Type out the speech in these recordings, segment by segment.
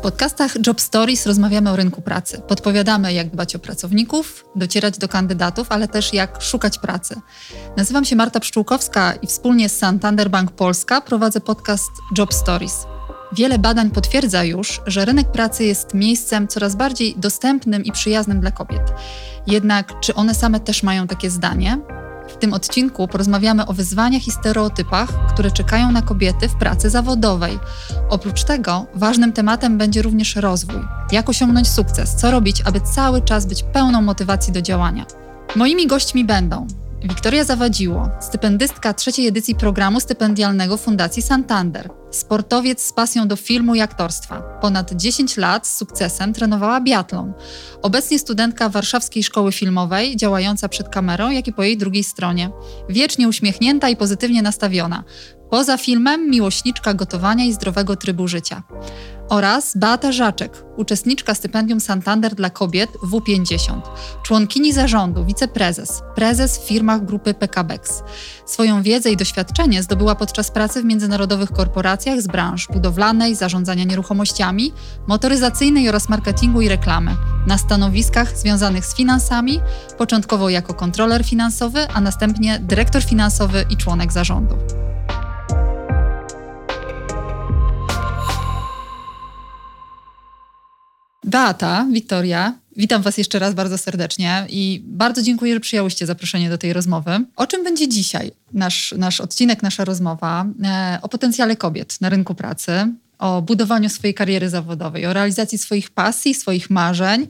podcastach Job Stories rozmawiamy o rynku pracy. Podpowiadamy, jak dbać o pracowników, docierać do kandydatów, ale też jak szukać pracy. Nazywam się Marta Pszczółkowska i wspólnie z Santander Bank Polska prowadzę podcast Job Stories. Wiele badań potwierdza już, że rynek pracy jest miejscem coraz bardziej dostępnym i przyjaznym dla kobiet. Jednak czy one same też mają takie zdanie? W tym odcinku porozmawiamy o wyzwaniach i stereotypach, które czekają na kobiety w pracy zawodowej. Oprócz tego ważnym tematem będzie również rozwój. Jak osiągnąć sukces, co robić, aby cały czas być pełną motywacji do działania. Moimi gośćmi będą Wiktoria Zawadziło, stypendystka trzeciej edycji programu stypendialnego Fundacji Santander, sportowiec z pasją do filmu i aktorstwa. Ponad 10 lat z sukcesem trenowała biatlon. Obecnie studentka Warszawskiej Szkoły Filmowej, działająca przed kamerą, jak i po jej drugiej stronie. Wiecznie uśmiechnięta i pozytywnie nastawiona. Poza filmem miłośniczka gotowania i zdrowego trybu życia oraz Beata Żaczek, uczestniczka stypendium Santander dla kobiet W50, członkini zarządu, wiceprezes, prezes w firmach grupy PKBEX. Swoją wiedzę i doświadczenie zdobyła podczas pracy w międzynarodowych korporacjach z branż budowlanej, zarządzania nieruchomościami, motoryzacyjnej oraz marketingu i reklamy, na stanowiskach związanych z finansami, początkowo jako kontroler finansowy, a następnie dyrektor finansowy i członek zarządu. Beata, Wiktoria, witam Was jeszcze raz bardzo serdecznie i bardzo dziękuję, że przyjęłyście zaproszenie do tej rozmowy. O czym będzie dzisiaj nasz, nasz odcinek, nasza rozmowa? E, o potencjale kobiet na rynku pracy, o budowaniu swojej kariery zawodowej, o realizacji swoich pasji, swoich marzeń,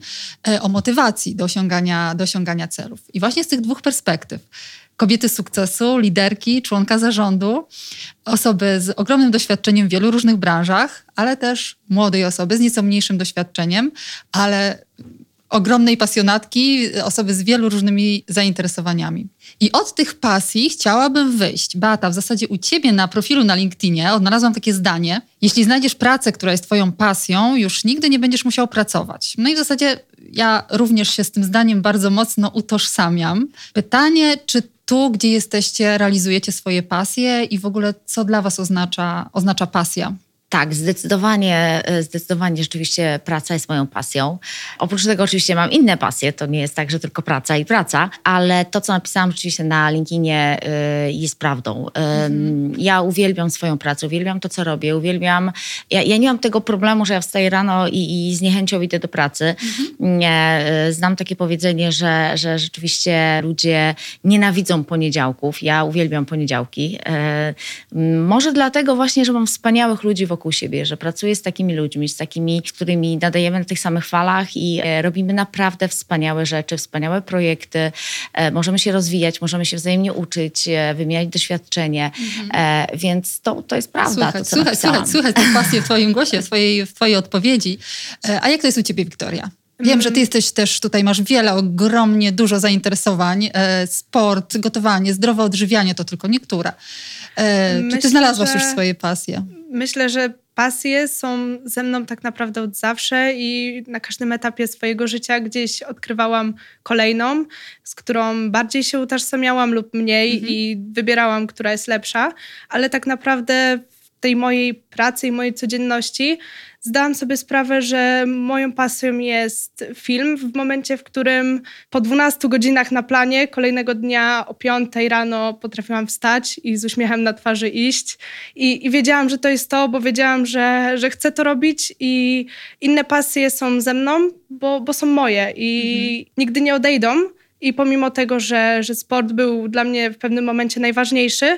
e, o motywacji do osiągania, do osiągania celów. I właśnie z tych dwóch perspektyw kobiety sukcesu, liderki, członka zarządu, osoby z ogromnym doświadczeniem w wielu różnych branżach, ale też młodej osoby z nieco mniejszym doświadczeniem, ale ogromnej pasjonatki, osoby z wielu różnymi zainteresowaniami. I od tych pasji chciałabym wyjść. Beata, w zasadzie u ciebie na profilu na LinkedInie odnalazłam takie zdanie: jeśli znajdziesz pracę, która jest twoją pasją, już nigdy nie będziesz musiał pracować. No i w zasadzie ja również się z tym zdaniem bardzo mocno utożsamiam. Pytanie, czy tu, gdzie jesteście, realizujecie swoje pasje i w ogóle co dla Was oznacza, oznacza pasja? Tak, zdecydowanie, e, zdecydowanie rzeczywiście praca jest moją pasją. Oprócz tego oczywiście mam inne pasje, to nie jest tak, że tylko praca i praca, ale to, co napisałam rzeczywiście na LinkedInie y, jest prawdą. Mhm. Ja uwielbiam swoją pracę, uwielbiam to, co robię, uwielbiam... Ja, ja nie mam tego problemu, że ja wstaję rano i, i z niechęcią idę do pracy. Mhm. Y, znam takie powiedzenie, że, że rzeczywiście ludzie nienawidzą poniedziałków. Ja uwielbiam poniedziałki. Może dlatego właśnie, że mam wspaniałych ludzi wokół wokół siebie, że pracuję z takimi ludźmi, z takimi, z którymi nadajemy na tych samych falach i e, robimy naprawdę wspaniałe rzeczy, wspaniałe projekty. E, możemy się rozwijać, możemy się wzajemnie uczyć, e, wymieniać doświadczenie, mhm. więc to, to jest prawda. Słuchaj, to, słuchaj, słuchaj tę pasję w twoim głosie, w twojej, w twojej odpowiedzi. A jak to jest u ciebie, Wiktoria? Wiem, że ty mm. jesteś też tutaj, masz wiele, ogromnie dużo zainteresowań. sport, gotowanie, zdrowe odżywianie to tylko niektóre. Myślę, Czy ty znalazłaś że... już swoje pasje? Myślę, że pasje są ze mną tak naprawdę od zawsze i na każdym etapie swojego życia gdzieś odkrywałam kolejną, z którą bardziej się utożsamiałam lub mniej mhm. i wybierałam, która jest lepsza, ale tak naprawdę w tej mojej pracy i mojej codzienności zdałam sobie sprawę, że moją pasją jest film w momencie, w którym po 12 godzinach na planie kolejnego dnia o 5 rano potrafiłam wstać i z uśmiechem na twarzy iść. I, i wiedziałam, że to jest to, bo wiedziałam, że, że chcę to robić i inne pasje są ze mną, bo, bo są moje i mhm. nigdy nie odejdą. I pomimo tego, że, że sport był dla mnie w pewnym momencie najważniejszy,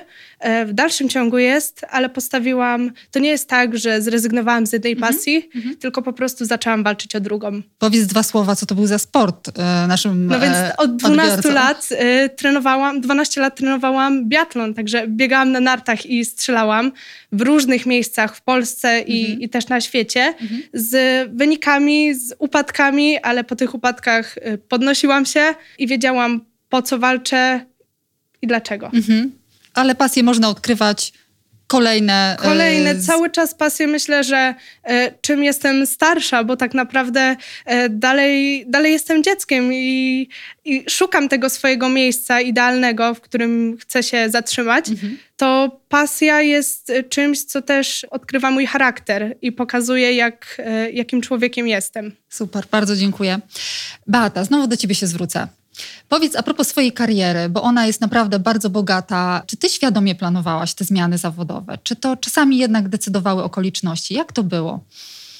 w dalszym ciągu jest, ale postawiłam. To nie jest tak, że zrezygnowałam z jednej mm -hmm. pasji, mm -hmm. tylko po prostu zaczęłam walczyć o drugą. Powiedz dwa słowa, co to był za sport e, naszym No więc e, od 12 odbiorcom. lat e, trenowałam, 12 lat trenowałam biatlon, także biegałam na nartach i strzelałam w różnych miejscach w Polsce mm -hmm. i, mhm. i, też na świecie, mhm. z wynikami, z upadkami, ale po tych upadkach e, podnosiłam się i wiedziałam, po co walczę i dlaczego. Mhm. Ale pasję można odkrywać kolejne... Kolejne, e, cały czas pasje. Myślę, że e, czym jestem starsza, bo tak naprawdę e, dalej, dalej jestem dzieckiem i, i, szukam tego swojego miejsca idealnego, w którym chcę się zatrzymać, mhm. to pasja jest czymś, co też odkrywa mój charakter i pokazuje, jak, jakim człowiekiem jestem. Super, bardzo dziękuję. Beata, znowu do ciebie się zwrócę. Powiedz a propos swojej kariery, bo ona jest naprawdę bardzo bogata. Czy ty świadomie planowałaś te zmiany zawodowe? Czy to czasami jednak decydowały okoliczności? Jak to było?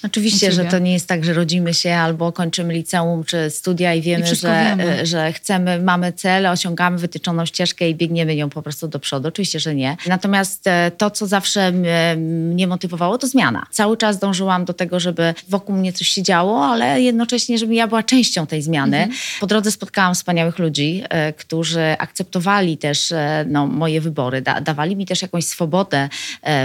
Oczywiście, że to nie jest tak, że rodzimy się albo kończymy liceum czy studia i wiemy, I że, wiemy. E, że chcemy, mamy cel, osiągamy wytyczoną ścieżkę i biegniemy ją po prostu do przodu. Oczywiście, że nie. Natomiast e, to, co zawsze mnie motywowało, to zmiana. Cały czas dążyłam do tego, żeby wokół mnie coś się działo, ale jednocześnie, żeby ja była częścią tej zmiany. Mhm. Po drodze spotkałam wspaniałych ludzi, e, którzy akceptowali też no, moje wybory, da, dawali mi też jakąś swobodę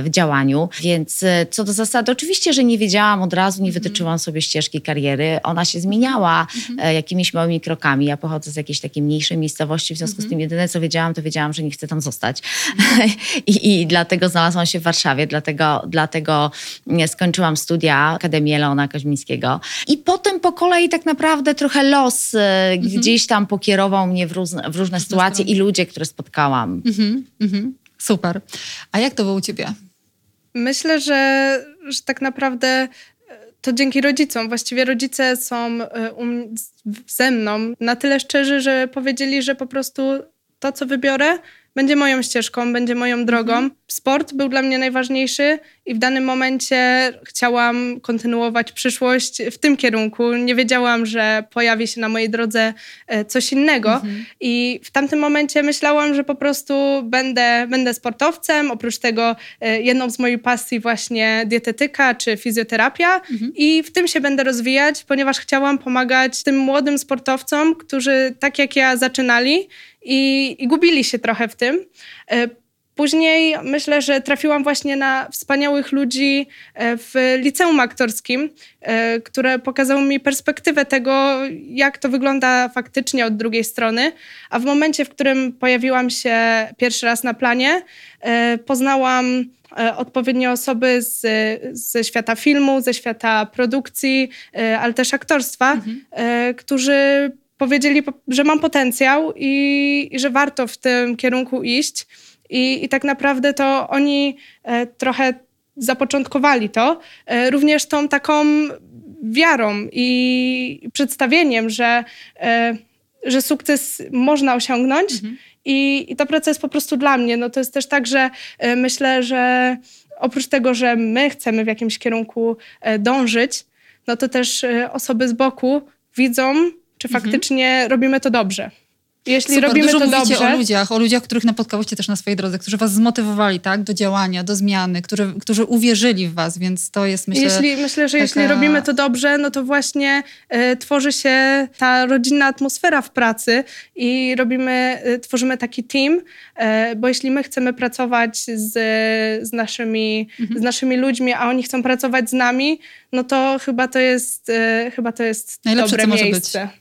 w działaniu, więc co do zasady, oczywiście, że nie wiedziałam od razu nie mhm. wytyczyłam sobie ścieżki kariery. Ona się zmieniała mhm. E, jakimiś małymi krokami. Ja pochodzę z jakiejś takiej mniejszej miejscowości, w związku z mhm. tym jedyne co wiedziałam, to wiedziałam, że nie chcę tam zostać. I, I, dlatego znalazłam się w Warszawie, dlatego, dlatego skończyłam studia Akademii Leona Koźmińskiego. I potem po kolei tak naprawdę trochę los e, gdzieś tam pokierował mnie w, różne, w różne sytuacje i ludzie, które spotkałam. Super. A jak to było u ciebie? Myślę, że, że tak naprawdę to dzięki rodzicom. Właściwie rodzice są e, um, ze mną na tyle szczerzy, że powiedzieli, że po prostu to, co wybiorę, będzie moją ścieżką, będzie moją drogą. Mhm. Sport był dla mnie najważniejszy i w danym momencie chciałam kontynuować przyszłość w tym kierunku. Nie wiedziałam, że pojawi się na mojej drodze e, coś innego. Mhm. I w tamtym momencie myślałam, że po prostu będę, będę sportowcem. Oprócz tego e, jedną z moich pasji właśnie dietetyka czy fizjoterapia. Mhm. I w tym się będę rozwijać, ponieważ chciałam pomagać tym młodym sportowcom, którzy tak jak ja zaczynali i, i gubili się trochę w tym. E, później myślę, że trafiłam właśnie na wspaniałych ludzi e, w liceum aktorskim, e, które pokazały mi perspektywę tego, jak to wygląda faktycznie od drugiej strony. A w momencie, w którym pojawiłam się pierwszy raz na planie, poznałam odpowiednie osoby z, ze świata filmu, ze świata produkcji, ale też aktorstwa, mhm. którzy powiedzieli, że mam potencjał i, i że warto w tym kierunku iść. I, I, tak naprawdę to oni e, trochę zapoczątkowali to, e, również tą taką wiarą i przedstawieniem, że, e, że sukces można osiągnąć. Mhm. I, I ta praca jest po prostu dla mnie. No to jest też tak, że myślę, że oprócz tego, że my chcemy w jakimś kierunku dążyć, no to też osoby z boku widzą, czy mhm. faktycznie mhm. robimy to dobrze. Jeśli Super, robimy dużo to mówicie dobrze. o ludziach, o ludziach, których napotkałyście też na swojej drodze, którzy was zmotywowali tak, do działania, do zmiany, którzy, którzy uwierzyli w was, więc to jest myślę... Jeśli, myślę, że taka... jeśli robimy to dobrze, no to właśnie y, tworzy się ta rodzinna atmosfera w pracy i robimy, y, tworzymy taki team, y, bo jeśli my chcemy pracować z, z, naszymi, mhm. z naszymi ludźmi, a oni chcą pracować z nami, no to chyba to jest, chyba to jest Najlepsze, dobre miejsce. Być.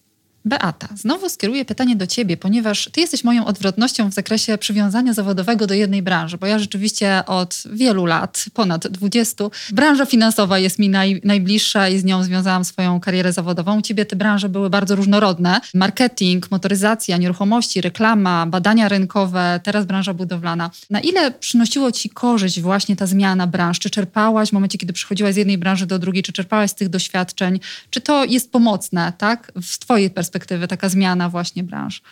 Beata, znowu skieruję pytanie do ciebie, ponieważ ty jesteś moją odwrotnością w zakresie przywiązania zawodowego do jednej branży, bo ja rzeczywiście od wielu lat, ponad 20, branża finansowa jest mi naj, najbliższa i z nią związałam swoją karierę zawodową. U ciebie te branże były bardzo różnorodne. Marketing, motoryzacja, nieruchomości, reklama, badania rynkowe, teraz branża budowlana. Na ile przynosiło ci korzyść właśnie ta zmiana branż? Czy czerpałaś w momencie, kiedy przychodziłaś z jednej branży do drugiej, czy czerpałaś z tych doświadczeń? Czy to jest pomocne, tak, w twojej perspektywie? Perspektywy, taka zmiana właśnie branż?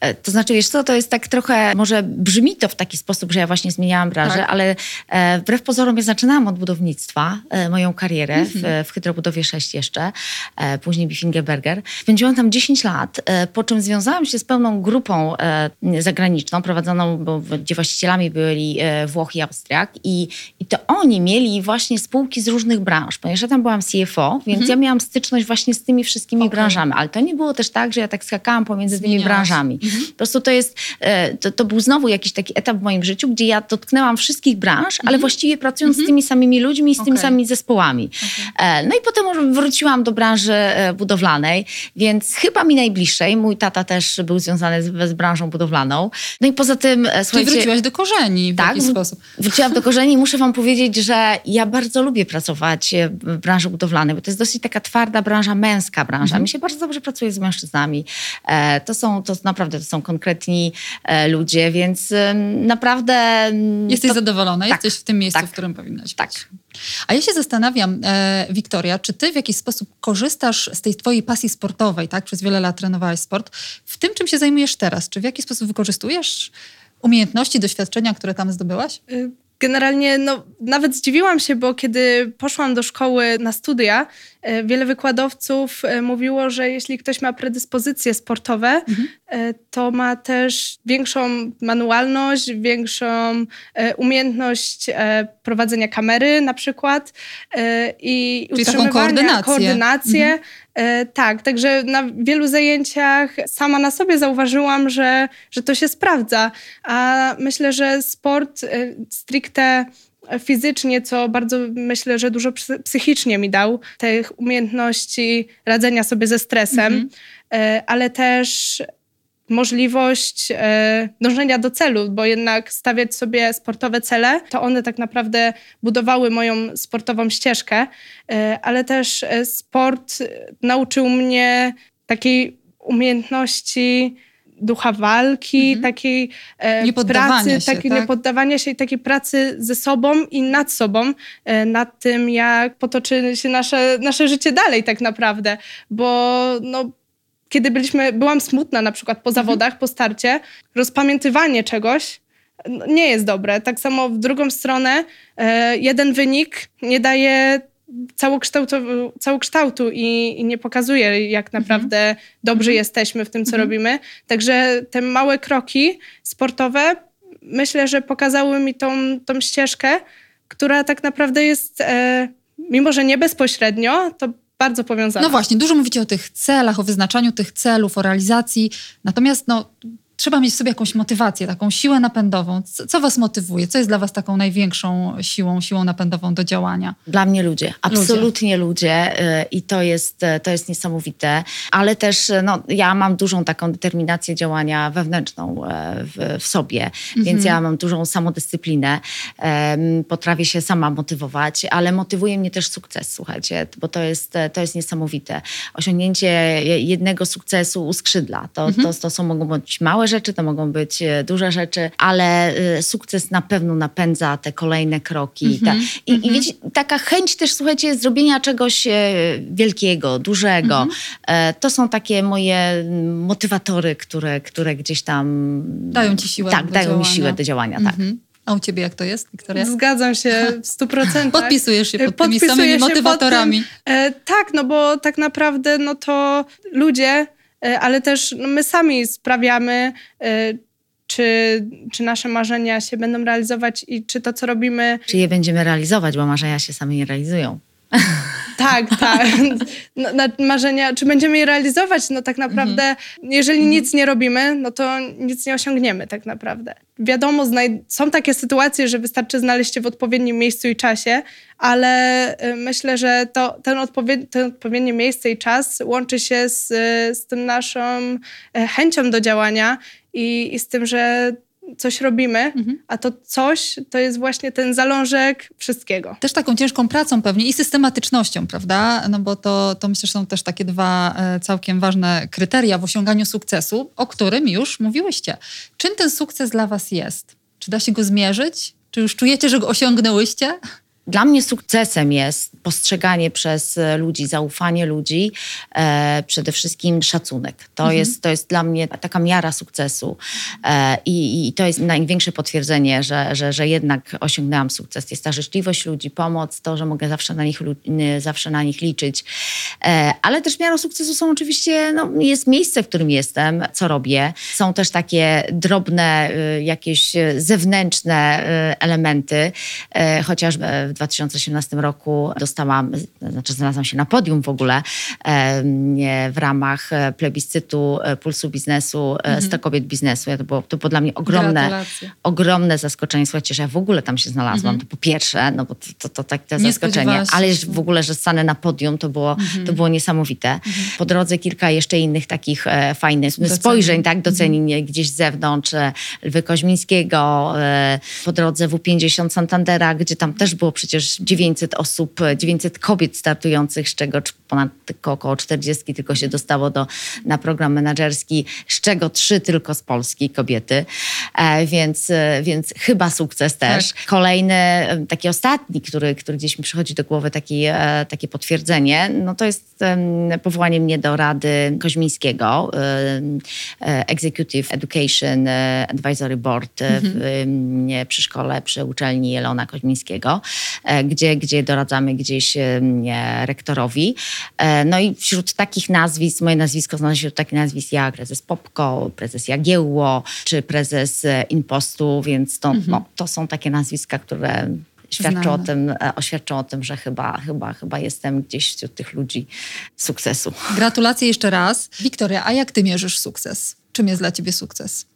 E, to znaczy, wiesz co, to jest tak trochę, może brzmi to w taki sposób, że ja właśnie zmieniałam branżę, tak. ale e, wbrew pozorom ja zaczynałam od budownictwa, e, moją karierę -hmm. w, w Hydrobudowie 6 jeszcze, e, później Biffingeberger. Spędziłam tam 10 lat, e, po czym związałam się z pełną grupą e, zagraniczną, prowadzoną, bo, gdzie właścicielami byli Włochy i Austriak i, i to oni mieli właśnie spółki z różnych branż, ponieważ ja tam byłam CFO, więc -hmm. ja miałam styczność właśnie z tymi wszystkimi okay. branżami, ale to nie było też tak, że ja tak skakałam pomiędzy tymi branżami. Po prostu to jest, e, to, to był znowu jakiś taki etap w moim życiu, gdzie ja dotknęłam wszystkich branż, ale właściwie pracując z tymi samymi ludźmi i z tymi Okej. samymi zespołami. E, No i potem wróciłam do branży e, budowlanej, więc chyba mi najbliższej. Mój tata też był związany z, z branżą budowlaną. No i poza tym, słuchajcie... wróciłaś do korzeni w Tak, jakiś sposób. Wróciłam do korzeni i muszę wam powiedzieć, że ja bardzo lubię pracować w branży budowlanej, bo to jest dosyć taka twarda branża, męska branża. Mhm. Mi się bardzo dobrze pracuje z mężczyznami. E, to są, to naprawdę to są konkretni e, ludzie, więc naprawdę... Jesteś to, zadowolona, tak, jesteś w tym miejscu, tak, w którym powinnaś tak. być. A ja się zastanawiam, e, Wiktoria, czy ty w jakiś sposób korzystasz z tej twojej pasji sportowej, tak? Przez wiele lat trenowałaś sport. W tym, czym się zajmujesz teraz, czy w jakiś sposób wykorzystujesz umiejętności, doświadczenia, które tam zdobyłaś? Generalnie no, nawet zdziwiłam się, bo kiedy poszłam do szkoły na studia, y, wiele wykładowców y, mówiło, że jeśli ktoś ma predyspozycje sportowe, y, to ma też większą manualność, większą umiejętność prowadzenia kamery na przykład y, i Czyli taką koordynację. koordynację. E, Tak, także na wielu zajęciach sama na sobie zauważyłam, że, że to się sprawdza. A myślę, że sport e, stricte fizycznie, co bardzo myślę, że dużo psy- psychicznie mi dał, tych umiejętności radzenia sobie ze stresem, e, ale też możliwość e, dążenia do celu, bo jednak stawiać sobie sportowe cele, to one tak naprawdę budowały moją sportową ścieżkę, e, ale też e, sport nauczył mnie takiej umiejętności ducha walki, takiej e, pracy, się, takiej tak? niepoddawania się i takiej pracy ze sobą i nad sobą, e, nad tym, jak potoczy się nasze, nasze życie dalej tak naprawdę, bo no, kiedy byliśmy, byłam smutna na przykład po zawodach, po starcie, rozpamiętywanie czegoś nie jest dobre. Tak samo w drugą stronę e, jeden wynik nie daje całokształtu, całokształtu i, i nie pokazuje, jak naprawdę dobrzy jesteśmy w tym, co robimy. Także te małe kroki sportowe myślę, że pokazały mi tą, tą ścieżkę, która tak naprawdę jest, e, mimo że nie bezpośrednio, to bardzo powiązana. No właśnie, dużo mówicie o tych celach, o wyznaczaniu tych celów, o realizacji. Natomiast no, trzeba mieć w sobie jakąś motywację, taką siłę napędową. Co, co was motywuje? Co jest dla was taką największą siłą, siłą napędową do działania? Dla mnie ludzie, absolutnie ludzie, y, i to jest, y, to jest niesamowite, ale też y, no, ja mam dużą taką determinację działania wewnętrzną w, w sobie, więc ja mam dużą samodyscyplinę, potrafię się sama motywować, ale motywuje mnie też sukces, słuchajcie, bo to jest, to jest niesamowite. Osiągnięcie je- jednego sukcesu uskrzydla, to, to, to są mogą być małe rzeczy, to mogą być e, duże rzeczy, ale e, sukces na pewno napędza te kolejne kroki. Ta, i, I wiecie, taka chęć też, słuchajcie, zrobienia czegoś e, wielkiego, dużego. E, to są takie moje mm, motywatory, które, które gdzieś tam... Dają ci siłę Tak, do dają działania. mi siłę do działania, tak. Mhm. A u ciebie jak to jest, Wiktoria? Zgadzam się w stu procentach. Podpisujesz się pod tymi Podpisuję samymi pod motywatorami. Tym, e, tak, no bo tak naprawdę no to ludzie, ale też no my sami sprawiamy, e, czy, czy nasze marzenia się będą realizować i czy to, co robimy, Czy je będziemy realizować, bo marzenia się same nie realizują. tak, tak, no, marzenia, czy będziemy je realizować, no tak naprawdę, jeżeli nic nie robimy, no to nic nie osiągniemy tak naprawdę. Wiadomo, są takie sytuacje, że wystarczy znaleźć się w odpowiednim miejscu i czasie, ale y, myślę, że to, ten, odpowied- ten odpowiednie miejsce i czas łączy się z, y, z tym naszą e, chęcią do działania i, i z tym, że coś robimy, a to coś to jest właśnie ten zalążek wszystkiego. Też taką ciężką pracą pewnie i systematycznością, prawda? No bo to, to myślę, że są też takie dwa e, całkiem ważne kryteria w osiąganiu sukcesu, o którym już mówiłyście. Czym ten sukces dla was jest? Czy da się go zmierzyć? Czy już czujecie, że go osiągnęłyście? Dla mnie sukcesem jest postrzeganie przez e, ludzi, zaufanie ludzi, e, przede wszystkim szacunek. To, jest, to jest dla mnie taka miara sukcesu e, i, i to jest największe potwierdzenie, że, że, że jednak osiągnęłam sukces. Jest ta życzliwość ludzi, pomoc, to, że mogę zawsze na nich, zawsze na nich liczyć. E, ale też miarą sukcesu są oczywiście, no, jest miejsce, w którym jestem, co robię. Są też takie drobne, y, jakieś y, zewnętrzne y, elementy, e, chociażby w 2018 roku dostałam, znaczy znalazłam się na podium w ogóle w ramach plebiscytu Pulsu Biznesu mhm. 100 kobiet biznesu. To było, to było dla mnie ogromne, ogromne zaskoczenie. Słuchajcie, że ja w ogóle tam się znalazłam. Mhm. To po pierwsze, no bo to, to, to takie zaskoczenie, ale w ogóle, że stanę na podium, to było, mhm. to było niesamowite. Mhm. Po drodze kilka jeszcze innych takich e, fajnych docenień. spojrzeń, tak, docenień mhm. gdzieś z zewnątrz, e, Lwy Koźmińskiego, e, po drodze W50 Santandera, gdzie tam też było przecież 900 osób, 900 kobiet startujących, z czego ponad około 40 tylko się dostało do, na program menedżerski, z czego trzy tylko z Polski kobiety, e, więc, e, więc chyba sukces też. Tak. Kolejny, taki ostatni, który, który gdzieś mi przychodzi do głowy, taki, e, takie potwierdzenie, no to jest powołanie mnie do Rady Koźmińskiego, Executive Education Advisory Board mhm. w, przy szkole, przy uczelni Jelona Koźmińskiego, gdzie, gdzie doradzamy gdzieś rektorowi. No i wśród takich nazwisk, moje nazwisko znalazło się wśród takich nazwisk jak prezes Popko, prezes Jagiełło, czy prezes Impostu, więc to, mhm. no, to są takie nazwiska, które świadczą o, tym, e, oświadczą o tym, że chyba, chyba, chyba jestem gdzieś wśród tych ludzi sukcesu. Gratulacje jeszcze raz. Wiktoria, a jak ty mierzysz sukces? Czym jest dla ciebie sukces?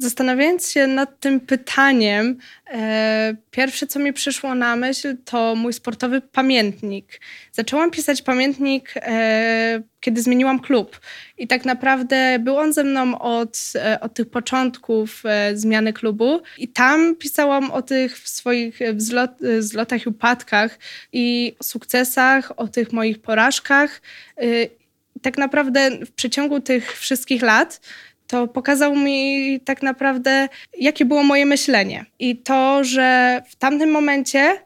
Zastanawiając się nad tym pytaniem, e, pierwsze co mi przyszło na myśl to mój sportowy pamiętnik. Zaczęłam pisać pamiętnik, e, kiedy zmieniłam klub. I tak naprawdę był on ze mną od, e, od tych początków e, zmiany klubu. I tam pisałam o tych swoich wzlot, wzlotach i upadkach i sukcesach, o tych moich porażkach. E, tak naprawdę w przeciągu tych wszystkich lat to pokazał mi tak naprawdę, jakie było moje myślenie. I to, że w tamtym momencie,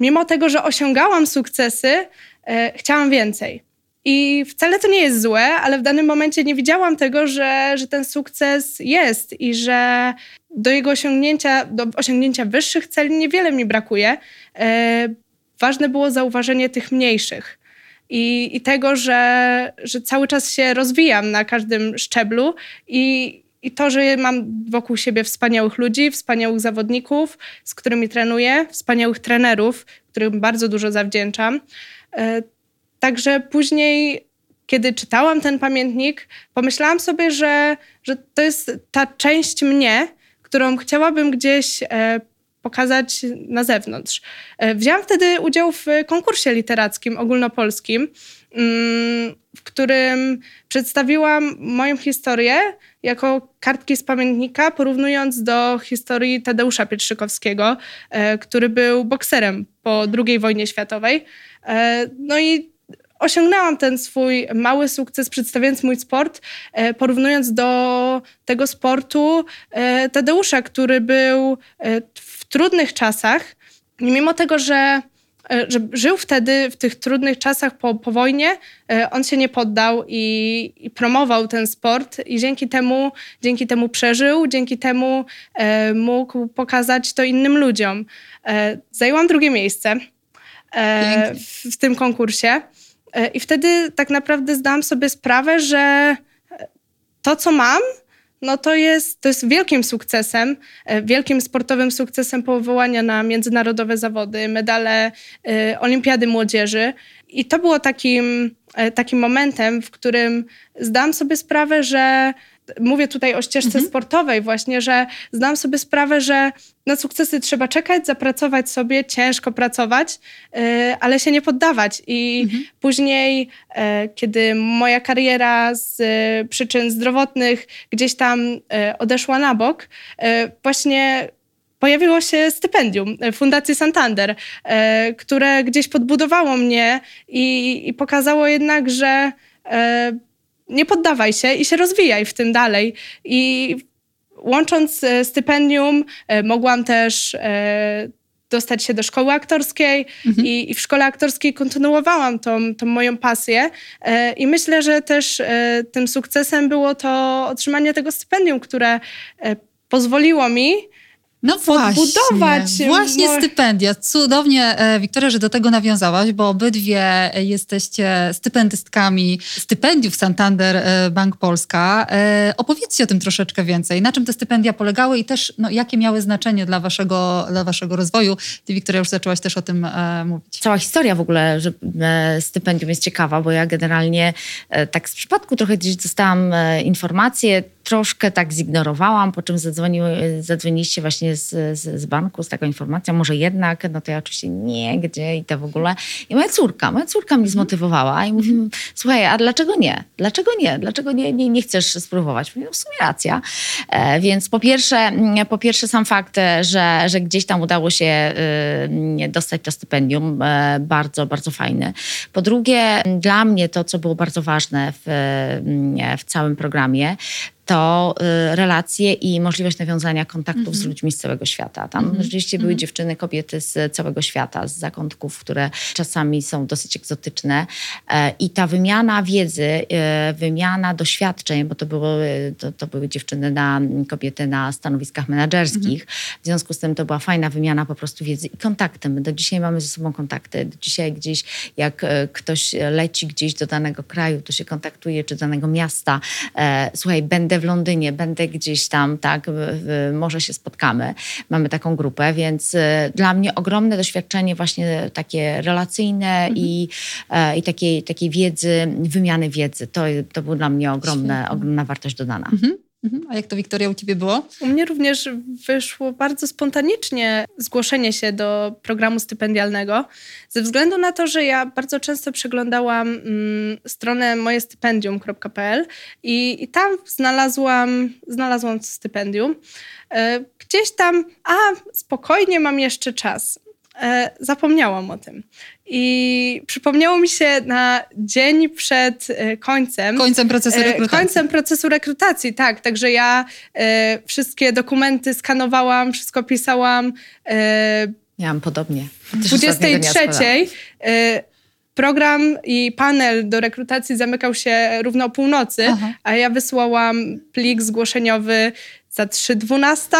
mimo tego, że osiągałam sukcesy, e, chciałam więcej. I wcale to nie jest złe, ale w danym momencie nie widziałam tego, że, że ten sukces jest i że do jego osiągnięcia, do osiągnięcia wyższych celi niewiele mi brakuje. E, ważne było zauważenie tych mniejszych i, i tego, że, że cały czas się rozwijam na każdym szczeblu i, i to, że mam wokół siebie wspaniałych ludzi, wspaniałych zawodników, z którymi trenuję, wspaniałych trenerów, którym bardzo dużo zawdzięczam. E, także później, kiedy czytałam ten pamiętnik, pomyślałam sobie, że, że to jest ta część mnie, którą chciałabym gdzieś e, pokazać na zewnątrz. E, wzięłam wtedy udział w konkursie literackim ogólnopolskim, mm, w którym przedstawiłam moją historię jako kartki z pamiętnika, porównując do historii Tadeusza Pietrzykowskiego, e, który był bokserem po II wojnie światowej. E, no i osiągnęłam ten swój mały sukces, przedstawiając mój sport, porównując do tego sportu Tadeusza, który był trudnych czasach, mimo tego, że, e, że żył wtedy w tych trudnych czasach po, po wojnie, e, on się nie poddał i, i, promował ten sport. I dzięki temu, dzięki temu przeżył, dzięki temu e, mógł pokazać to innym ludziom. E, zajęłam drugie miejsce e, w, w, tym konkursie. e, i wtedy tak naprawdę zdałam sobie sprawę, że to, co mam, no to jest, to jest wielkim sukcesem, e, wielkim sportowym sukcesem powołania na międzynarodowe zawody, medale Olimpiady Młodzieży. I to było takim, takim momentem, w którym zdałam sobie sprawę, że mówię tutaj o ścieżce mhm. sportowej właśnie, że zdałam sobie sprawę, że na sukcesy trzeba czekać, zapracować sobie, ciężko pracować, yy, ale się nie poddawać. I mhm. później, yy, kiedy moja kariera z yy, przyczyn zdrowotnych gdzieś tam odeszła na bok, właśnie pojawiło się stypendium Fundacji Santander, które gdzieś podbudowało mnie i, i pokazało jednak, że nie poddawaj się i się rozwijaj w tym dalej. I łącząc e, stypendium, e, mogłam też e, dostać się do szkoły aktorskiej mhm. i, i, w szkole aktorskiej kontynuowałam tą, tą moją pasję. I myślę, że też tym sukcesem było to otrzymanie tego stypendium, które pozwoliło mi no właśnie, właśnie stypendia. Cudownie, e, Wiktoria, że do tego nawiązałaś, bo obydwie jesteście stypendystkami stypendiów Santander e, Bank Polska. E, opowiedzcie o tym troszeczkę więcej. Na czym te stypendia polegały i też no, jakie miały znaczenie dla waszego, dla waszego rozwoju? Ty, Wiktoria, już zaczęłaś też o tym e, mówić. Cała historia w ogóle że, e, stypendium jest ciekawa, bo ja generalnie e, tak z przypadku trochę gdzieś dostałam informacje, troszkę tak zignorowałam, po czym zadzwoniliście właśnie z, z, z, banku z taką informacją, może jednak, no to ja oczywiście nie, gdzie i to w ogóle. I moja córka, moja córka mnie zmotywowała i mówi, słuchaj, a dlaczego nie? Dlaczego nie? Dlaczego nie, nie, nie chcesz spróbować? Mówię, no w sumie racja. E, więc po pierwsze, po pierwsze sam fakt, że, że gdzieś tam udało się y, dostać to stypendium, e, bardzo, bardzo fajny. Po drugie, dla mnie to, co było bardzo ważne w, w całym programie, to y, relacje i możliwość nawiązania kontaktów mm -hmm. z mhm. ludźmi z całego świata. Tam mm -hmm. rzeczywiście były mm -hmm. dziewczyny, kobiety z całego świata, z zakątków, które czasami są dosyć egzotyczne. E, I ta wymiana wiedzy, e, wymiana doświadczeń, bo to były, to, to były dziewczyny, na, kobiety na stanowiskach menedżerskich. W związku z tym to była fajna wymiana po prostu wiedzy i kontakty. My do dzisiaj mamy ze sobą kontakty. Do dzisiaj gdzieś, jak e, ktoś leci gdzieś do danego kraju, to się kontaktuje, czy danego miasta. Słuchaj, będę w Londynie, będę gdzieś tam, tak, może się spotkamy. Mamy taką grupę, więc y, dla mnie ogromne doświadczenie właśnie takie relacyjne mhm. i, e, i takiej, takiej wiedzy, wymiany wiedzy. To, to była dla mnie ogromne, ogromna wartość dodana. Mhm. Mhm. A jak to, Wiktoria, u ciebie było? U mnie również wyszło bardzo spontanicznie zgłoszenie się do programu stypendialnego, ze względu na to, że ja bardzo często przeglądałam mm, stronę mojestypendium.pl i, i tam znalazłam, znalazłam stypendium. E, gdzieś tam, a spokojnie, mam jeszcze czas. E, zapomniałam o tym. I przypomniało mi się na dzień przed e, końcem. Końcem procesu e, rekrutacji. Końcem procesu rekrutacji, tak. Także ja wszystkie dokumenty skanowałam, wszystko pisałam. Miałam podobnie. 23. E, program i panel do rekrutacji zamykał się równo o północy, Aha. a ja wysłałam plik zgłoszeniowy za 3.12.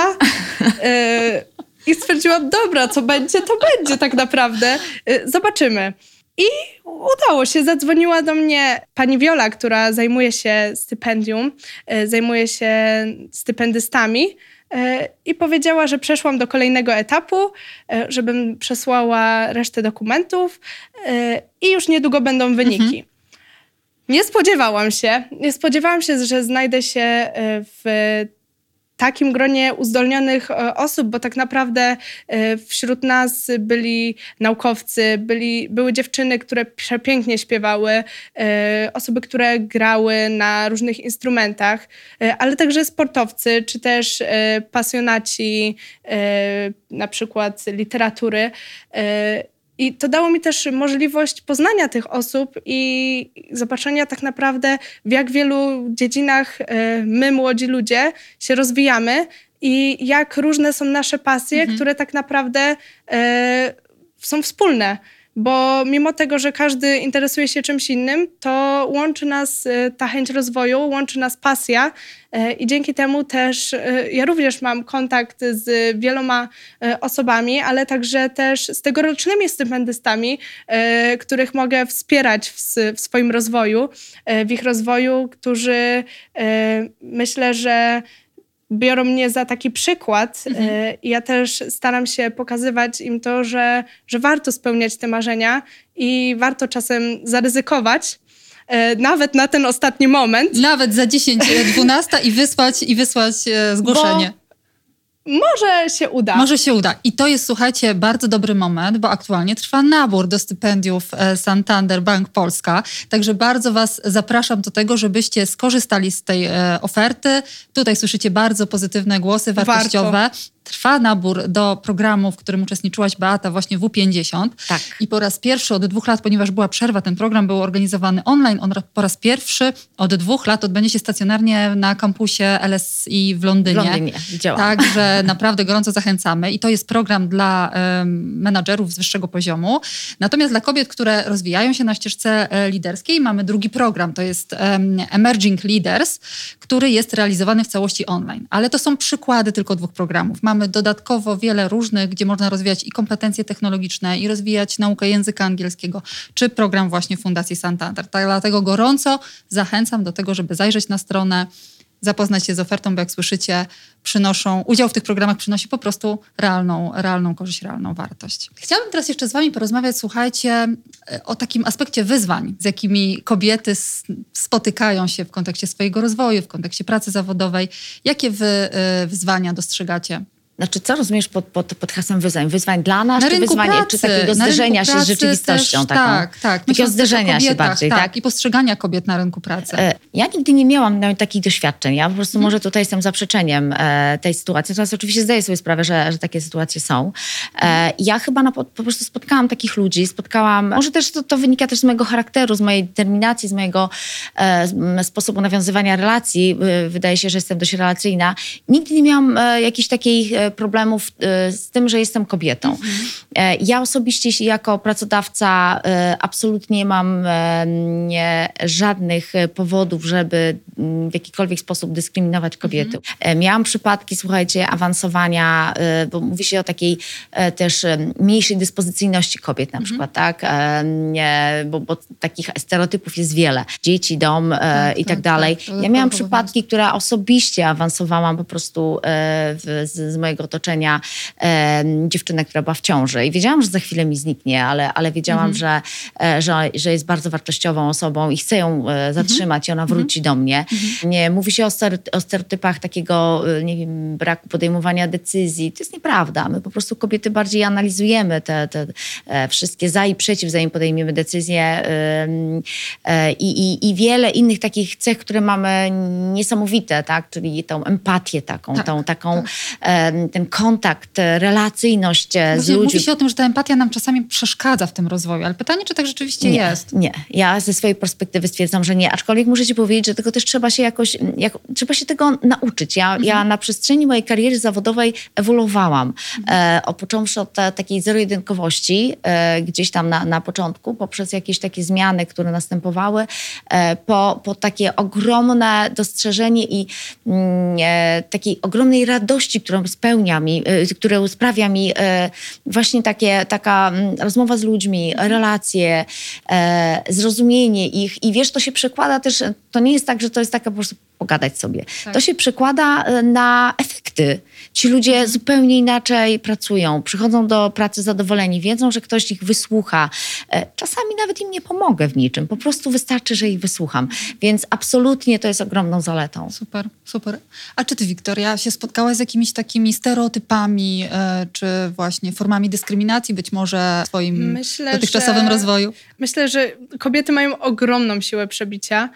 I stwierdziłam, dobra, co będzie, to będzie tak naprawdę. Y, zobaczymy. I udało się. Zadzwoniła do mnie pani Wiola, która zajmuje się stypendium, y, zajmuje się stypendystami y, i powiedziała, że przeszłam do kolejnego etapu, żebym przesłała resztę dokumentów i już niedługo będą wyniki. Mhm. Nie spodziewałam się, nie spodziewałam się, że znajdę się w takim gronie uzdolnionych e, osób, bo tak naprawdę e, wśród nas byli naukowcy, byli, były dziewczyny, które przepięknie śpiewały, e, osoby, które grały na różnych instrumentach, ale także sportowcy, czy też pasjonaci na przykład literatury. I to dało mi też możliwość poznania tych osób i zobaczenia tak naprawdę, w jak wielu dziedzinach e, my, młodzi ludzie, się rozwijamy i jak różne są nasze pasje, mhm. które tak naprawdę e, są wspólne bo mimo tego, że każdy interesuje się czymś innym, to łączy nas e, ta chęć rozwoju, łączy nas pasja e, i dzięki temu też e, ja również mam kontakt z wieloma osobami, ale także też z tegorocznymi stypendystami, których mogę wspierać w, w swoim rozwoju, w ich rozwoju, którzy myślę, że biorą mnie za taki przykład. Mhm. E, ja też staram się pokazywać im to, że, że warto spełniać te marzenia i warto czasem zaryzykować e, nawet na ten ostatni moment. Nawet za 10, 12 i wysłać, i wysłać e, zgłoszenie. Może się uda. Może się uda. I to jest, słuchajcie, bardzo dobry moment, bo aktualnie trwa nabór do stypendiów e, Santander Bank Polska. Także bardzo Was zapraszam do tego, żebyście skorzystali z tej e, oferty. Tutaj słyszycie bardzo pozytywne głosy wartościowe. Warto trwa nabór do programu, w którym uczestniczyłaś Beata, właśnie W50. Tak. I po raz pierwszy od dwóch lat, ponieważ była przerwa, ten program był organizowany online. On po raz pierwszy od dwóch lat odbędzie się stacjonarnie na kampusie LSI w Londynie. W Londynie, widziałam. Także naprawdę gorąco zachęcamy. I to jest program dla um, menadżerów z wyższego poziomu. Natomiast dla kobiet, które rozwijają się na ścieżce e, liderskiej, mamy drugi program. To jest um, Emerging Leaders, który jest realizowany w całości online. Ale to są przykłady tylko dwóch programów. Mamy mamy dodatkowo wiele różnych, gdzie można rozwijać i kompetencje technologiczne, i rozwijać naukę języka angielskiego, czy program właśnie Fundacji Santander. Tak, dlatego gorąco zachęcam do tego, żeby zajrzeć na stronę, zapoznać się z ofertą, bo jak słyszycie, przynoszą, udział w tych programach przynosi po prostu realną, realną korzyść, realną wartość. Chciałabym teraz jeszcze z Wami porozmawiać, słuchajcie, o takim aspekcie wyzwań, z jakimi kobiety spotykają się w kontekście swojego rozwoju, w kontekście pracy zawodowej. Jakie Wy y, wyzwania dostrzegacie znaczy, co rozumiesz pod, pod, pod hasłem wyzwań? Wyzwań dla nas, czy wyzwanie, pracy, czy takiego zderzenia się z rzeczywistością też, taką? Tak, tak. Takiego zderzenia kobietach, się bardziej, tak, tak? I postrzegania kobiet na rynku pracy. E, ja nigdy nie miałam takich doświadczeń. Ja po prostu hmm. może tutaj jestem zaprzeczeniem e, tej sytuacji. Natomiast oczywiście zdaję sobie sprawę, że, że takie sytuacje są. E, ja chyba na, po, po, prostu spotkałam takich ludzi, spotkałam, może też to, to, wynika też z mojego charakteru, z mojej determinacji, z mojego e, sposobu nawiązywania relacji. Wydaje się, że jestem dość relacyjna. Nigdy nie miałam e, jakichś takich problemów e, z tym, że jestem kobietą. Mhm. Ja osobiście jako pracodawca e, absolutnie nie mam nie, żadnych powodów, żeby mm, w jakikolwiek sposób dyskryminować kobiety. Mhm. Miałam przypadki, słuchajcie, awansowania, bo mówi się o takiej też mniejszej dyspozycyjności kobiet na mhm. przykład, tak? Bo, bo, takich stereotypów jest wiele. Dzieci, dom tak, i tak, tak dalej. Tak, ja miałam przypadki, które osobiście awansowałam po prostu w, z, z mojego otoczenia e, dziewczynę, która była w ciąży. I wiedziałam, że za chwilę mi zniknie, ale, ale wiedziałam, mhm. że, e, że, że jest bardzo wartościową osobą i chcę ją e, zatrzymać i ona mhm. wróci do mnie. Mhm. Nie, mówi się o, o stereotypach takiego e, nie wiem, braku podejmowania decyzji. To jest nieprawda. My po prostu kobiety bardziej analizujemy te, te wszystkie za i przeciw, zanim podejmiemy decyzję i, i, i wiele innych takich cech, które mamy niesamowite, tak? czyli tą empatię taką, tak, tą taką, tak. Ten kontakt, relacyjność e, Właśnie z ludźmi. Mówi się o tym, że ta empatia nam czasami przeszkadza w tym rozwoju, ale pytanie, czy tak rzeczywiście nie, jest? Nie, ja ze swojej perspektywy stwierdzam, że nie, aczkolwiek muszę ci powiedzieć, że tego też trzeba się jakoś, jak, trzeba się tego nauczyć. Ja, mhm. ja na przestrzeni mojej kariery zawodowej ewoluowałam. Mhm. E, począwszy od te, takiej zero-jedynkowości, e, gdzieś tam na, na początku, poprzez jakieś takie zmiany, które następowały, e, po, po takie ogromne dostrzeżenie i mm, e, takiej ogromnej radości, którą spełnia mi, y, które sprawia mi y, właśnie takie, taka mm, rozmowa z ludźmi, relacje, e, zrozumienie ich i wiesz, to się przekłada też, to nie jest tak, że to jest taka po prostu pogadać sobie. Tak. To się przekłada e, na efekty. Ci ludzie zupełnie inaczej pracują, przychodzą do pracy zadowoleni, wiedzą, że ktoś ich wysłucha. E, czasami nawet im nie pomogę w niczym, po prostu wystarczy, że ich wysłucham. Więc absolutnie to jest ogromną zaletą. Super, super. A czy ty, Wiktoria, się spotkałaś z jakimiś takimi stereotypami, e, czy właśnie formami dyskryminacji być może w swoim myślę, dotychczasowym że, rozwoju? Myślę, że kobiety mają ogromną siłę przebicia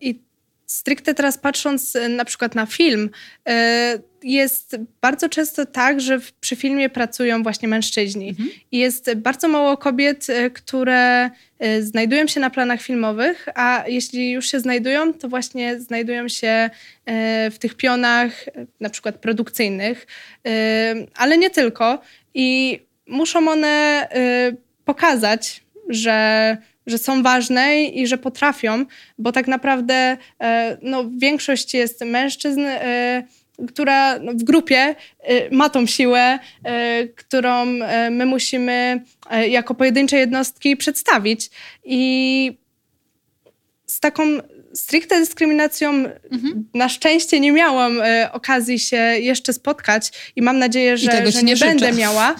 i stricte teraz patrząc e, na przykład na film, e, jest bardzo często tak, że przy filmie pracują właśnie mężczyźni. Mhm. I jest bardzo mało kobiet, e, które znajdują się na planach filmowych, a jeśli już się znajdują, to właśnie znajdują się w tych pionach, na przykład produkcyjnych, ale nie tylko. I muszą one pokazać, że że są ważne i że potrafią, bo tak naprawdę e, no, większość jest mężczyzn, e, która w grupie e, ma tą siłę, którą my musimy jako pojedyncze jednostki przedstawić. I z taką stricte dyskryminacją mhm. na szczęście nie miałam okazji się jeszcze spotkać i mam nadzieję, że, że nie, nie będę miała.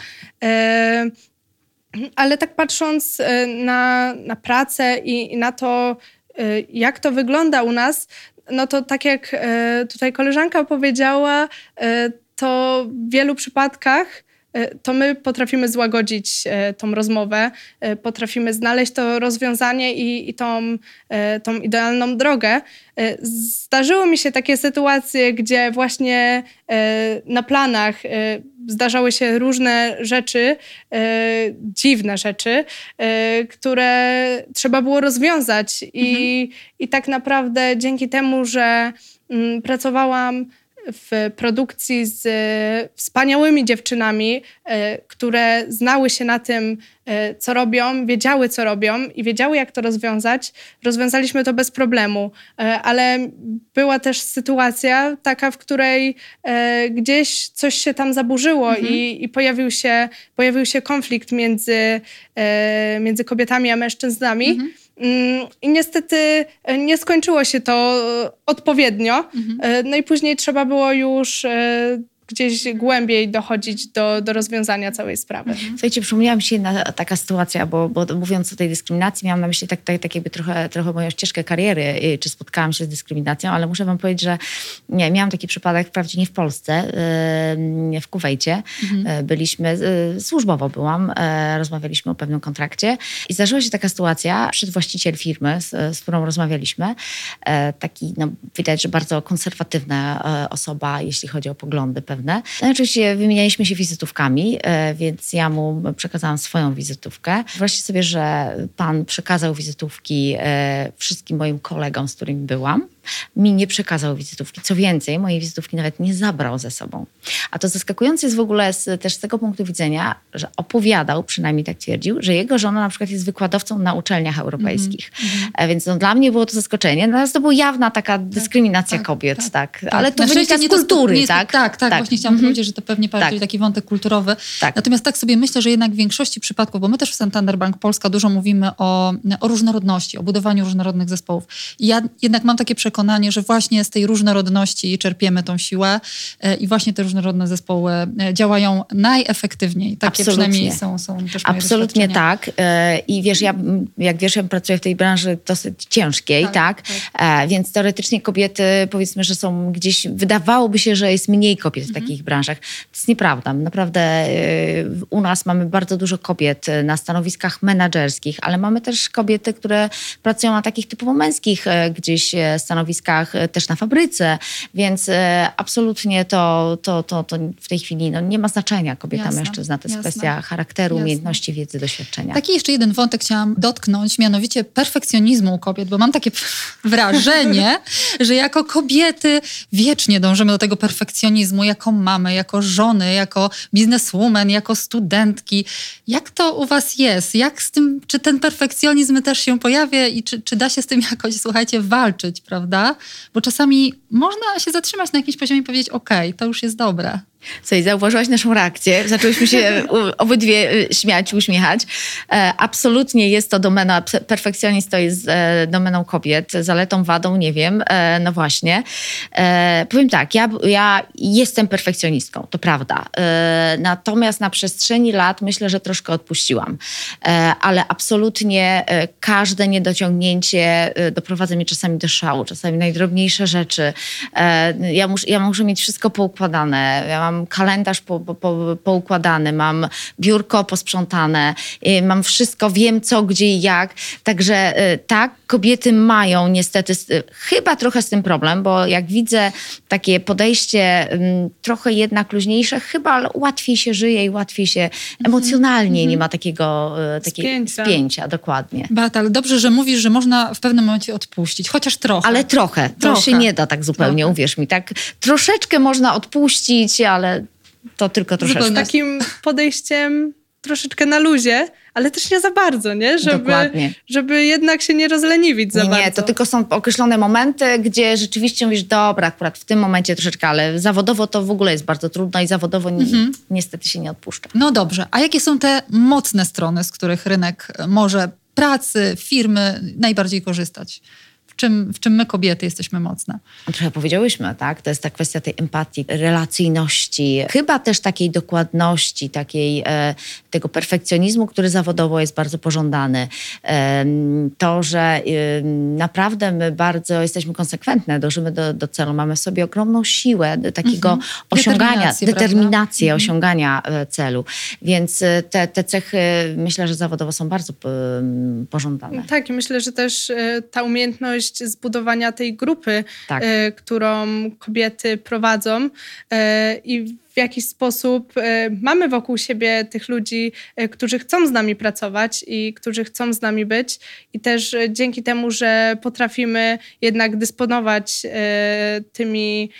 Ale tak patrząc e, na, na pracę i, i na to, e, jak to wygląda u nas, no to tak jak e, tutaj koleżanka powiedziała, to w wielu przypadkach to my potrafimy złagodzić tą rozmowę, potrafimy znaleźć to rozwiązanie i, i tą, tą idealną drogę. Zdarzyło mi się takie sytuacje, gdzie właśnie na planach zdarzały się różne rzeczy, e, dziwne rzeczy, e, które trzeba było rozwiązać. I, mhm. I tak naprawdę dzięki temu, że mm, pracowałam w produkcji z wspaniałymi dziewczynami, e, które znały się na tym, e, co robią, wiedziały, co robią i wiedziały, jak to rozwiązać. Rozwiązaliśmy to bez problemu, e, ale była też sytuacja taka, w której gdzieś coś się tam zaburzyło mhm. i, i, pojawił, się, pojawił się konflikt między, między kobietami a mężczyznami. Mhm. Mm, I niestety e, nie skończyło się to e, odpowiednio. Mhm. E, no i później trzeba było już gdzieś głębiej dochodzić do, do rozwiązania całej sprawy. Mhm. Słuchajcie, przypomniała mi się jedna taka sytuacja, bo, bo mówiąc o tej dyskryminacji, miałam na myśli tak, tak, tak jakby trochę, trochę moją ścieżkę kariery, y, czy spotkałam się z dyskryminacją, ale muszę wam powiedzieć, że nie, miałam taki przypadek, wprawdzie nie w Polsce, w Kuwejcie. Mhm. Y, byliśmy, y, służbowo byłam, rozmawialiśmy o pewnym kontrakcie i zdarzyła się taka sytuacja, przed właściciel firmy, z, z którą rozmawialiśmy, taki, no, widać, że bardzo konserwatywna osoba, jeśli chodzi o poglądy pewne, pewne. No oczywiście wymienialiśmy się wizytówkami, e, więc ja mu przekazałam swoją wizytówkę. Wyobraźcie sobie, że pan przekazał wizytówki e, wszystkim moim kolegom, z którymi byłam mi nie przekazał wizytówki. Co więcej, mojej wizytówki nawet nie zabrał ze sobą. A to zaskakujące jest w ogóle z, też z tego punktu widzenia, że opowiadał, przynajmniej tak twierdził, że jego żona na przykład jest wykładowcą na uczelniach europejskich. Mm -hmm. Więc no, dla mnie było to zaskoczenie. Natomiast to była jawna taka tak, dyskryminacja tak, kobiet, tak. tak. tak. Ale to wynika z kultury, to, tak? tak? Tak, właśnie chciałam mm -hmm. powiedzieć, że to pewnie bardziej tak. taki wątek kulturowy. Tak. Natomiast tak sobie myślę, że jednak w większości przypadków, bo my też w Santander Bank Polska dużo mówimy o, o różnorodności, o budowaniu różnorodnych zespołów. I ja jednak mam takie przekonanie, że właśnie z tej różnorodności czerpiemy tą siłę e, i właśnie te różnorodne zespoły e, działają najefektywniej. Takie Absolutnie. przynajmniej są, są też Absolutnie tak. E, I wiesz, ja, jak wiesz, ja pracuję w tej branży dosyć ciężkiej, tak? tak? tak. Więc teoretycznie kobiety, powiedzmy, że są gdzieś, wydawałoby się, że jest mniej kobiet w mhm. takich branżach. To jest nieprawda. Naprawdę u nas mamy bardzo dużo kobiet na stanowiskach menedżerskich, ale mamy też kobiety, które pracują na takich typowo męskich gdzieś stanowiskach też też na fabryce, więc e, absolutnie to, to, to, to w tej chwili no, nie ma znaczenia kobieta, jasne, mężczyzna. To jest jasne. kwestia charakteru, jasne. umiejętności, wiedzy, doświadczenia. Taki jeszcze jeden wątek chciałam dotknąć, mianowicie perfekcjonizmu u kobiet, bo mam takie wrażenie, że jako kobiety wiecznie dążymy do tego perfekcjonizmu, jako mamy, jako żony, jako bizneswoman, jako studentki. Jak to u was jest? Jak z tym, czy ten perfekcjonizm też się pojawia i czy, czy da się z tym jakoś, słuchajcie, walczyć, prawda? Bo czasami można się zatrzymać na jakimś poziomie i powiedzieć, ok, to już jest dobre. Słuchaj, zauważyłaś naszą reakcję. Zaczęłyśmy się obydwie y, śmiać, uśmiechać. E, absolutnie jest to domena, perfekcjonizm to jest e, domeną kobiet. Zaletą, wadą, nie wiem. E, no właśnie. Powiem tak, ja, ja jestem perfekcjonistką, to prawda. Natomiast na przestrzeni lat myślę, że troszkę odpuściłam. Ale absolutnie każde niedociągnięcie doprowadza mnie czasami do szału, czasami najdrobniejsze rzeczy. Ja, mus, ja muszę mieć wszystko poukładane. Ja mam mam kalendarz po, po, poukładany, mam biurko posprzątane, y, mam wszystko, wiem co, gdzie i jak. Także y, tak, kobiety mają niestety y, chyba trochę z tym problem, bo jak widzę takie podejście trochę jednak luźniejsze, chyba łatwiej się żyje i łatwiej się mhm. emocjonalnie mm -hmm. nie ma takiego, takiego spięcia. spięcia. dokładnie. Beata, ale dobrze, że mówisz, że można w pewnym momencie odpuścić, chociaż trochę. Ale trochę, trochę. to się nie da tak zupełnie, trochę. uwierz mi. Tak troszeczkę można odpuścić, ale ale to tylko troszeczkę. Z takim podejściem troszeczkę na luzie, ale też nie za bardzo, nie? Żeby, Dokładnie. żeby jednak się nie rozleniwić za nie, bardzo. Nie, to tylko są określone momenty, gdzie rzeczywiście mówisz, dobra, akurat w tym momencie troszeczkę, ale zawodowo to w ogóle jest bardzo trudno i zawodowo mhm. niestety się nie odpuszcza. No dobrze, a jakie są te mocne strony, z których rynek może pracy, firmy najbardziej korzystać? W czym, w czym my kobiety jesteśmy mocne. Trochę powiedziałyśmy, tak? To jest ta kwestia tej empatii, relacyjności, chyba też takiej dokładności, takiej, e, tego perfekcjonizmu, który zawodowo jest bardzo pożądany. E, to, że e, naprawdę my bardzo jesteśmy konsekwentne, dążymy do, do celu, mamy w sobie ogromną siłę takiego mhm. osiągania, determinację, determinację mhm. osiągania e, celu. Więc e, te, te cechy myślę, że zawodowo są bardzo pożądane. Tak i myślę, że też e, ta umiejętność radość zbudowania tej grupy, Tak. e, którą kobiety prowadzą e, i w jakiś sposób e, mamy wokół siebie tych ludzi, którzy chcą z nami pracować i którzy chcą z nami być i też dzięki temu, że potrafimy jednak dysponować tymi,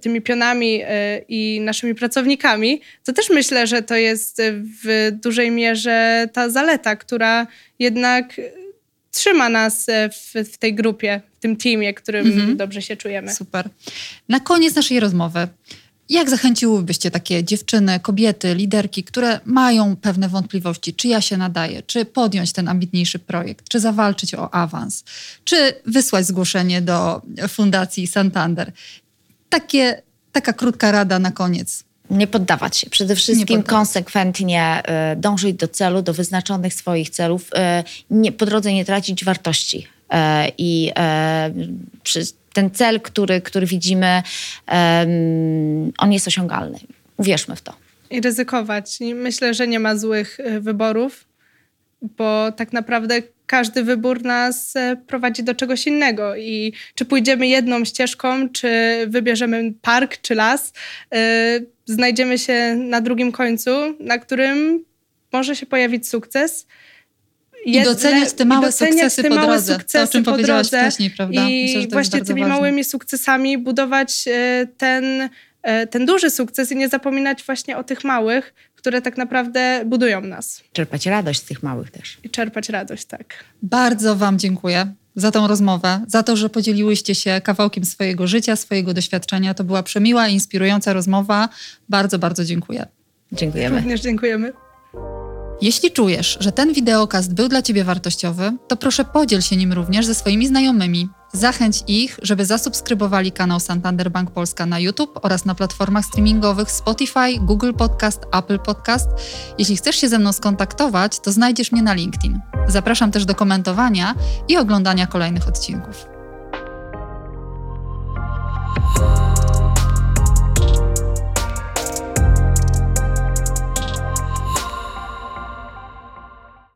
tymi pionami i naszymi pracownikami, to też myślę, że to jest w dużej mierze ta zaleta, która jednak trzyma nas e, w, w tej grupie, w tym teamie, którym Mhm. dobrze się czujemy. Super. Na koniec naszej rozmowy. Jak zachęciłybyście takie dziewczyny, kobiety, liderki, które mają pewne wątpliwości, czy ja się nadaję, czy podjąć ten ambitniejszy projekt, czy zawalczyć o awans, czy wysłać zgłoszenie do Fundacji Santander? Takie, taka krótka rada na koniec. Nie poddawać się. Przede wszystkim konsekwentnie y, dążyć do celu, do wyznaczonych swoich celów. y, nie, po drodze nie tracić wartości. Y, I ten cel, który, który widzimy, on jest osiągalny. Uwierzmy w to. i ryzykować. I myślę, że nie ma złych wyborów, bo tak naprawdę każdy wybór nas e, prowadzi do czegoś innego. I czy pójdziemy jedną ścieżką, czy wybierzemy park, czy las, y, znajdziemy się na drugim końcu, na którym może się pojawić sukces. I doceniać te małe doceniać sukcesy te po małe drodze. To, o sukcesy czym po powiedziałaś drodze. wcześniej, prawda? I Myślę, właśnie tymi ważne. małymi sukcesami budować e, ten, e, ten duży sukces i nie zapominać właśnie o tych małych, które tak naprawdę budują nas Czerpać radość z tych małych też. i czerpać radość, tak. Bardzo Wam dziękuję za tą rozmowę, za to, że podzieliłyście się kawałkiem swojego życia, swojego doświadczenia. To była przemiła i inspirująca rozmowa. Bardzo, bardzo dziękuję. Dziękujemy. Również dziękujemy. Jeśli czujesz, że ten wideokast był dla Ciebie wartościowy, to proszę podziel się nim również ze swoimi znajomymi. Zachęć ich, żeby zasubskrybowali kanał Santander Bank Polska na YouTube oraz na platformach streamingowych Spotify, Google Podcast, Apple Podcast. Jeśli chcesz się ze mną skontaktować, to znajdziesz mnie na LinkedIn. Zapraszam też do komentowania i oglądania kolejnych odcinków.